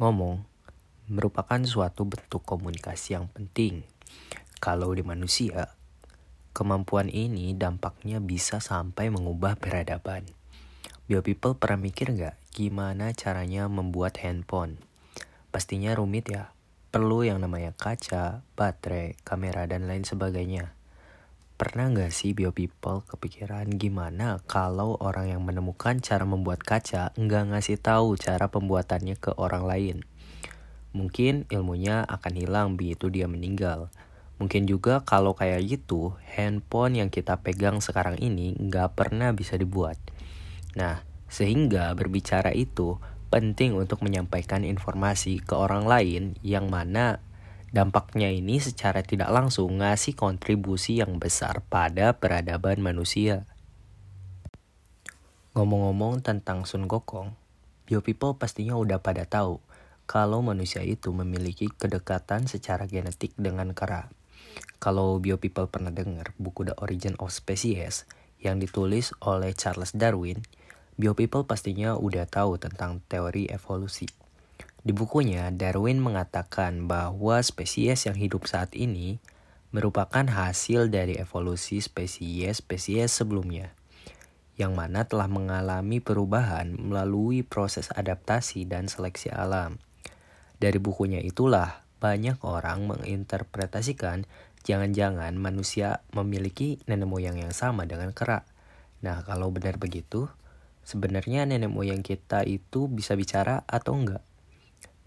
Ngomong merupakan suatu bentuk komunikasi yang penting. Kalau di manusia, kemampuan ini dampaknya bisa sampai mengubah peradaban. Bio people pernah mikir nggak gimana caranya membuat handphone? Pastinya rumit ya. Perlu yang namanya kaca, baterai, kamera, dan lain sebagainya. Pernah nggak sih bio people kepikiran gimana kalau orang yang menemukan cara membuat kaca nggak ngasih tahu cara pembuatannya ke orang lain? Mungkin ilmunya akan hilang begitu dia meninggal. Mungkin juga kalau kayak gitu, handphone yang kita pegang sekarang ini nggak pernah bisa dibuat. Nah, sehingga berbicara itu penting untuk menyampaikan informasi ke orang lain yang mana Dampaknya ini secara tidak langsung ngasih kontribusi yang besar pada peradaban manusia. Ngomong-ngomong tentang Sun Gokong, Bio People pastinya udah pada tahu kalau manusia itu memiliki kedekatan secara genetik dengan kera. Kalau Bio People pernah dengar buku The Origin of Species yang ditulis oleh Charles Darwin, Bio People pastinya udah tahu tentang teori evolusi. Di bukunya, Darwin mengatakan bahwa spesies yang hidup saat ini merupakan hasil dari evolusi spesies-spesies sebelumnya, yang mana telah mengalami perubahan melalui proses adaptasi dan seleksi alam. Dari bukunya itulah banyak orang menginterpretasikan jangan-jangan manusia memiliki nenek moyang yang sama dengan kera. Nah, kalau benar begitu, sebenarnya nenek moyang kita itu bisa bicara atau enggak?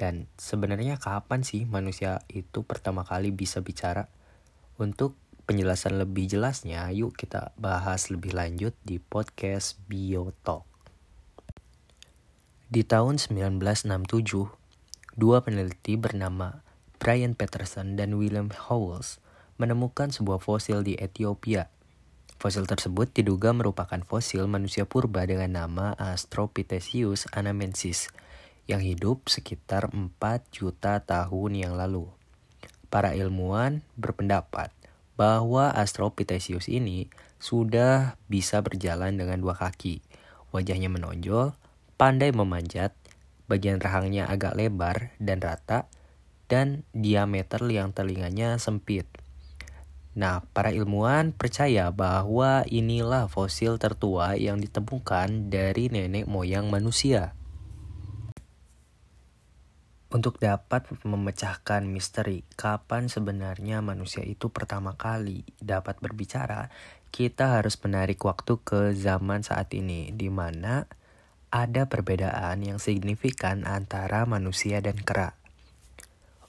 Dan sebenarnya kapan sih manusia itu pertama kali bisa bicara? Untuk penjelasan lebih jelasnya, yuk kita bahas lebih lanjut di podcast Biotalk. Di tahun 1967, dua peneliti bernama Brian Peterson dan William Howells menemukan sebuah fosil di Ethiopia. Fosil tersebut diduga merupakan fosil manusia purba dengan nama Astropithecus anamensis – yang hidup sekitar 4 juta tahun yang lalu. Para ilmuwan berpendapat bahwa Astropithecus ini sudah bisa berjalan dengan dua kaki. Wajahnya menonjol, pandai memanjat, bagian rahangnya agak lebar dan rata, dan diameter yang telinganya sempit. Nah, para ilmuwan percaya bahwa inilah fosil tertua yang ditemukan dari nenek moyang manusia. Untuk dapat memecahkan misteri kapan sebenarnya manusia itu pertama kali dapat berbicara, kita harus menarik waktu ke zaman saat ini, di mana ada perbedaan yang signifikan antara manusia dan kera.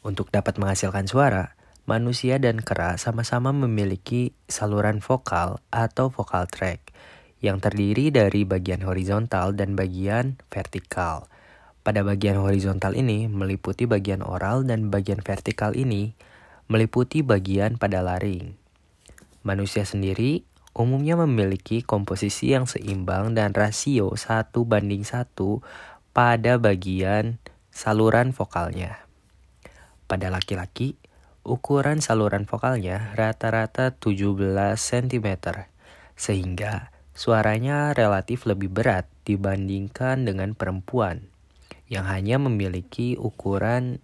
Untuk dapat menghasilkan suara, manusia dan kera sama-sama memiliki saluran vokal atau vokal tract yang terdiri dari bagian horizontal dan bagian vertikal. Pada bagian horizontal ini meliputi bagian oral dan bagian vertikal ini meliputi bagian pada laring. Manusia sendiri umumnya memiliki komposisi yang seimbang dan rasio 1 banding 1 pada bagian saluran vokalnya. Pada laki-laki, ukuran saluran vokalnya rata-rata 17 cm, sehingga suaranya relatif lebih berat dibandingkan dengan perempuan yang hanya memiliki ukuran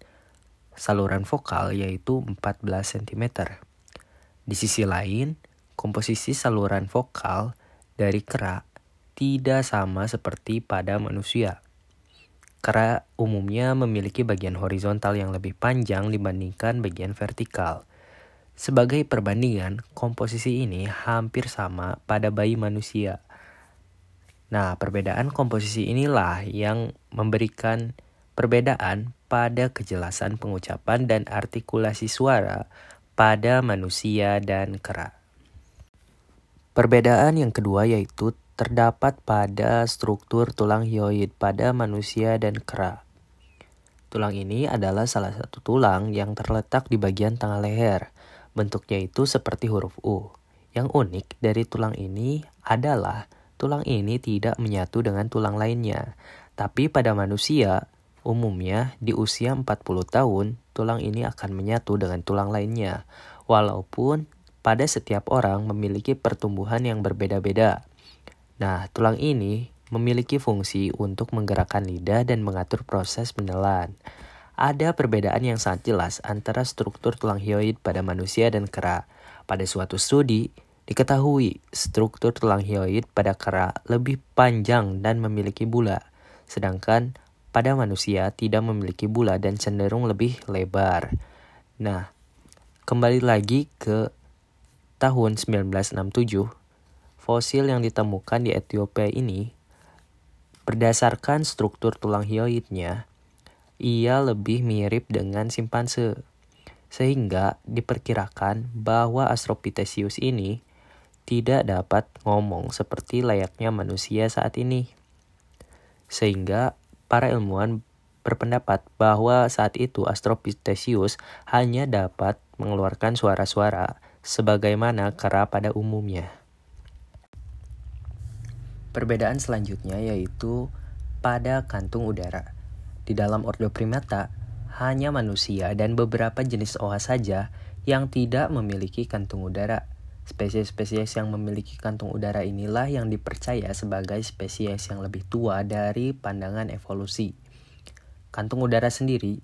saluran vokal yaitu 14 cm. Di sisi lain, komposisi saluran vokal dari kera tidak sama seperti pada manusia. Kera umumnya memiliki bagian horizontal yang lebih panjang dibandingkan bagian vertikal. Sebagai perbandingan, komposisi ini hampir sama pada bayi manusia, Nah, perbedaan komposisi inilah yang memberikan perbedaan pada kejelasan pengucapan dan artikulasi suara pada manusia dan kera. Perbedaan yang kedua yaitu terdapat pada struktur tulang hyoid pada manusia dan kera. Tulang ini adalah salah satu tulang yang terletak di bagian tengah leher. Bentuknya itu seperti huruf U. Yang unik dari tulang ini adalah tulang ini tidak menyatu dengan tulang lainnya. Tapi pada manusia, umumnya di usia 40 tahun, tulang ini akan menyatu dengan tulang lainnya. Walaupun pada setiap orang memiliki pertumbuhan yang berbeda-beda. Nah, tulang ini memiliki fungsi untuk menggerakkan lidah dan mengatur proses menelan. ada perbedaan yang sangat jelas antara struktur tulang hyoid pada manusia dan kera. Pada suatu studi, diketahui struktur tulang hyoid pada kera lebih panjang dan memiliki bula, sedangkan pada manusia tidak memiliki bula dan cenderung lebih lebar. Nah, kembali lagi ke tahun 1967, fosil yang ditemukan di Ethiopia ini berdasarkan struktur tulang hyoidnya ia lebih mirip dengan simpanse. Sehingga diperkirakan bahwa Astropithecus ini tidak dapat ngomong seperti layaknya manusia saat ini. Sehingga para ilmuwan berpendapat bahwa saat itu Astropithecus hanya dapat mengeluarkan suara-suara sebagaimana kera pada umumnya. Perbedaan selanjutnya yaitu pada kantung udara. Di dalam ordo primata, hanya manusia dan beberapa jenis oa saja yang tidak memiliki kantung udara. Spesies-spesies yang memiliki kantung udara inilah yang dipercaya sebagai spesies yang lebih tua dari pandangan evolusi. Kantung udara sendiri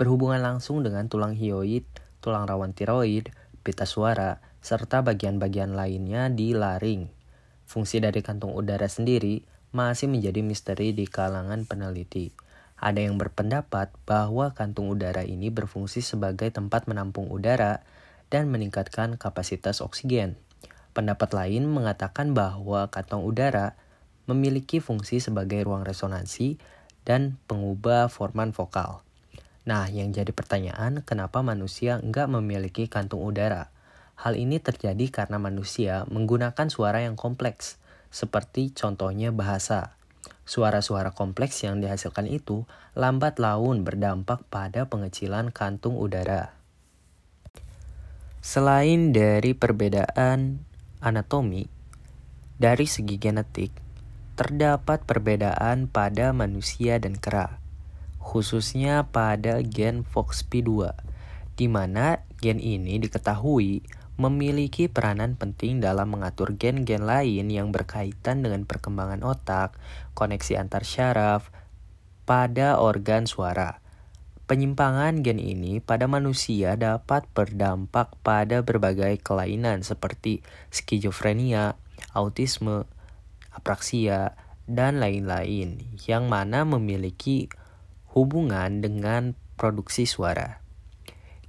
berhubungan langsung dengan tulang hioid, tulang rawan tiroid, pita suara, serta bagian-bagian lainnya di laring. Fungsi dari kantung udara sendiri masih menjadi misteri di kalangan peneliti. Ada yang berpendapat bahwa kantung udara ini berfungsi sebagai tempat menampung udara dan meningkatkan kapasitas oksigen. Pendapat lain mengatakan bahwa kantong udara memiliki fungsi sebagai ruang resonansi dan pengubah forman vokal. Nah, yang jadi pertanyaan, kenapa manusia nggak memiliki kantung udara? Hal ini terjadi karena manusia menggunakan suara yang kompleks, seperti contohnya bahasa. Suara-suara kompleks yang dihasilkan itu lambat laun berdampak pada pengecilan kantung udara. Selain dari perbedaan anatomi, dari segi genetik, terdapat perbedaan pada manusia dan kera, khususnya pada gen FOXP2, di mana gen ini diketahui memiliki peranan penting dalam mengatur gen-gen lain yang berkaitan dengan perkembangan otak, koneksi antar syaraf, pada organ suara. Penyimpangan gen ini pada manusia dapat berdampak pada berbagai kelainan seperti skizofrenia, autisme, apraksia, dan lain-lain yang mana memiliki hubungan dengan produksi suara.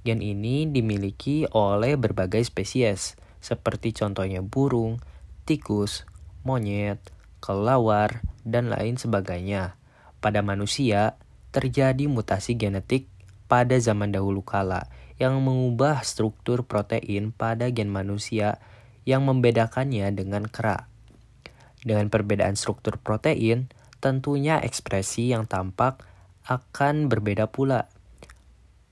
Gen ini dimiliki oleh berbagai spesies, seperti contohnya burung, tikus, monyet, kelawar, dan lain sebagainya. Pada manusia, terjadi mutasi genetik pada zaman dahulu kala yang mengubah struktur protein pada gen manusia yang membedakannya dengan kera. Dengan perbedaan struktur protein, tentunya ekspresi yang tampak akan berbeda pula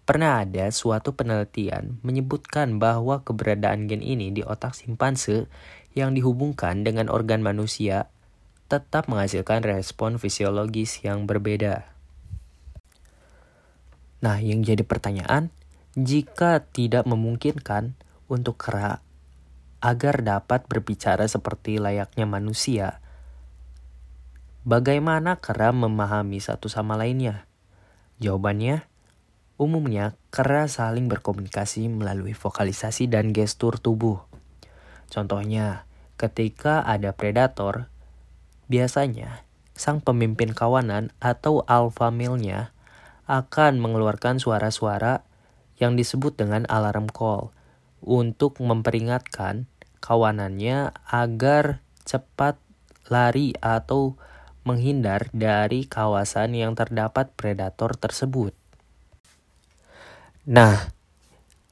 Pernah ada suatu penelitian menyebutkan bahwa keberadaan gen ini di otak simpanse yang dihubungkan dengan organ manusia tetap menghasilkan respon fisiologis yang berbeda. Nah, yang jadi pertanyaan, jika tidak memungkinkan untuk kera agar dapat berbicara seperti layaknya manusia, bagaimana kera memahami satu sama lainnya? Jawabannya, Umumnya, kera saling berkomunikasi melalui vokalisasi dan gestur tubuh. Contohnya, ketika ada predator, biasanya sang pemimpin kawanan atau alpha male-nya akan mengeluarkan suara-suara yang disebut dengan alarm call untuk memperingatkan kawanannya agar cepat lari atau menghindar dari kawasan yang terdapat predator tersebut. Nah,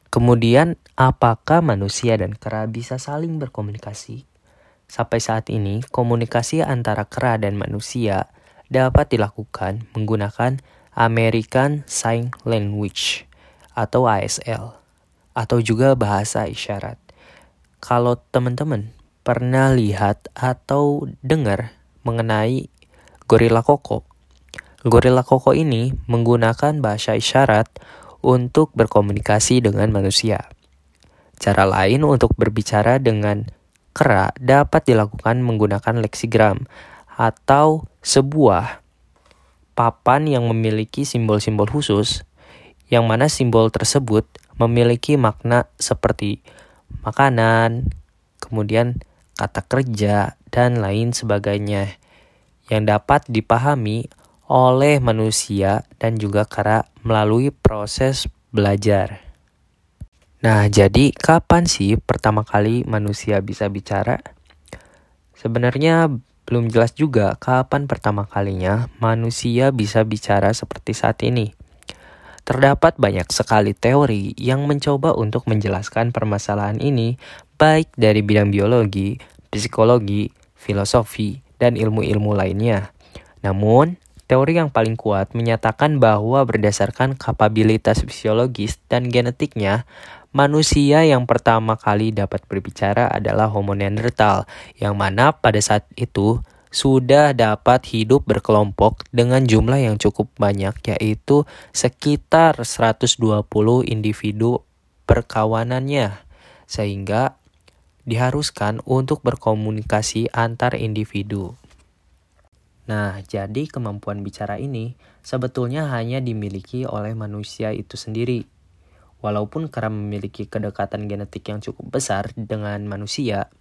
kemudian apakah manusia dan kera bisa saling berkomunikasi? Sampai saat ini, komunikasi antara kera dan manusia dapat dilakukan menggunakan American Sign Language atau ASL atau juga bahasa isyarat. Kalau teman-teman pernah lihat atau dengar mengenai gorila koko, gorila koko ini menggunakan bahasa isyarat untuk berkomunikasi dengan manusia. Cara lain untuk berbicara dengan kera dapat dilakukan menggunakan leksigram atau sebuah papan yang memiliki simbol-simbol khusus yang mana simbol tersebut memiliki makna seperti makanan, kemudian kata kerja, dan lain sebagainya yang dapat dipahami oleh manusia dan juga cara melalui proses belajar. Nah, jadi kapan sih pertama kali manusia bisa bicara? Sebenarnya belum jelas juga kapan pertama kalinya manusia bisa bicara seperti saat ini. Terdapat banyak sekali teori yang mencoba untuk menjelaskan permasalahan ini, baik dari bidang biologi, psikologi, filosofi, dan ilmu-ilmu lainnya. Namun, teori yang paling kuat menyatakan bahwa berdasarkan kapabilitas fisiologis dan genetiknya, manusia yang pertama kali dapat berbicara adalah Homo neanderthal, yang mana pada saat itu sudah dapat hidup berkelompok dengan jumlah yang cukup banyak yaitu sekitar 120 individu perkawanannya sehingga diharuskan untuk berkomunikasi antar individu. Nah, jadi kemampuan bicara ini sebetulnya hanya dimiliki oleh manusia itu sendiri Walaupun kera memiliki kedekatan genetik yang cukup besar dengan manusia,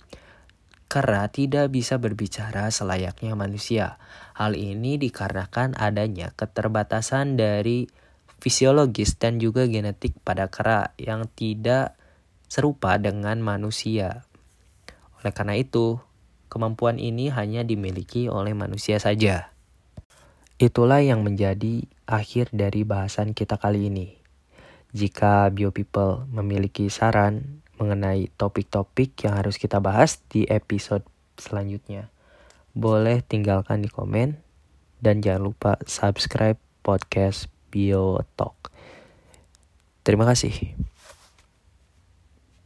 kera tidak bisa berbicara selayaknya manusia. Hal ini dikarenakan adanya keterbatasan dari fisiologis dan juga genetik pada kera yang tidak serupa dengan manusia. Oleh karena itu, kemampuan ini hanya dimiliki oleh manusia saja. Itulah yang menjadi akhir dari bahasan kita kali ini. Jika BioPeople memiliki saran mengenai topik-topik yang harus kita bahas di episode selanjutnya, boleh tinggalkan di komen dan jangan lupa subscribe podcast BioTalk. Terima kasih.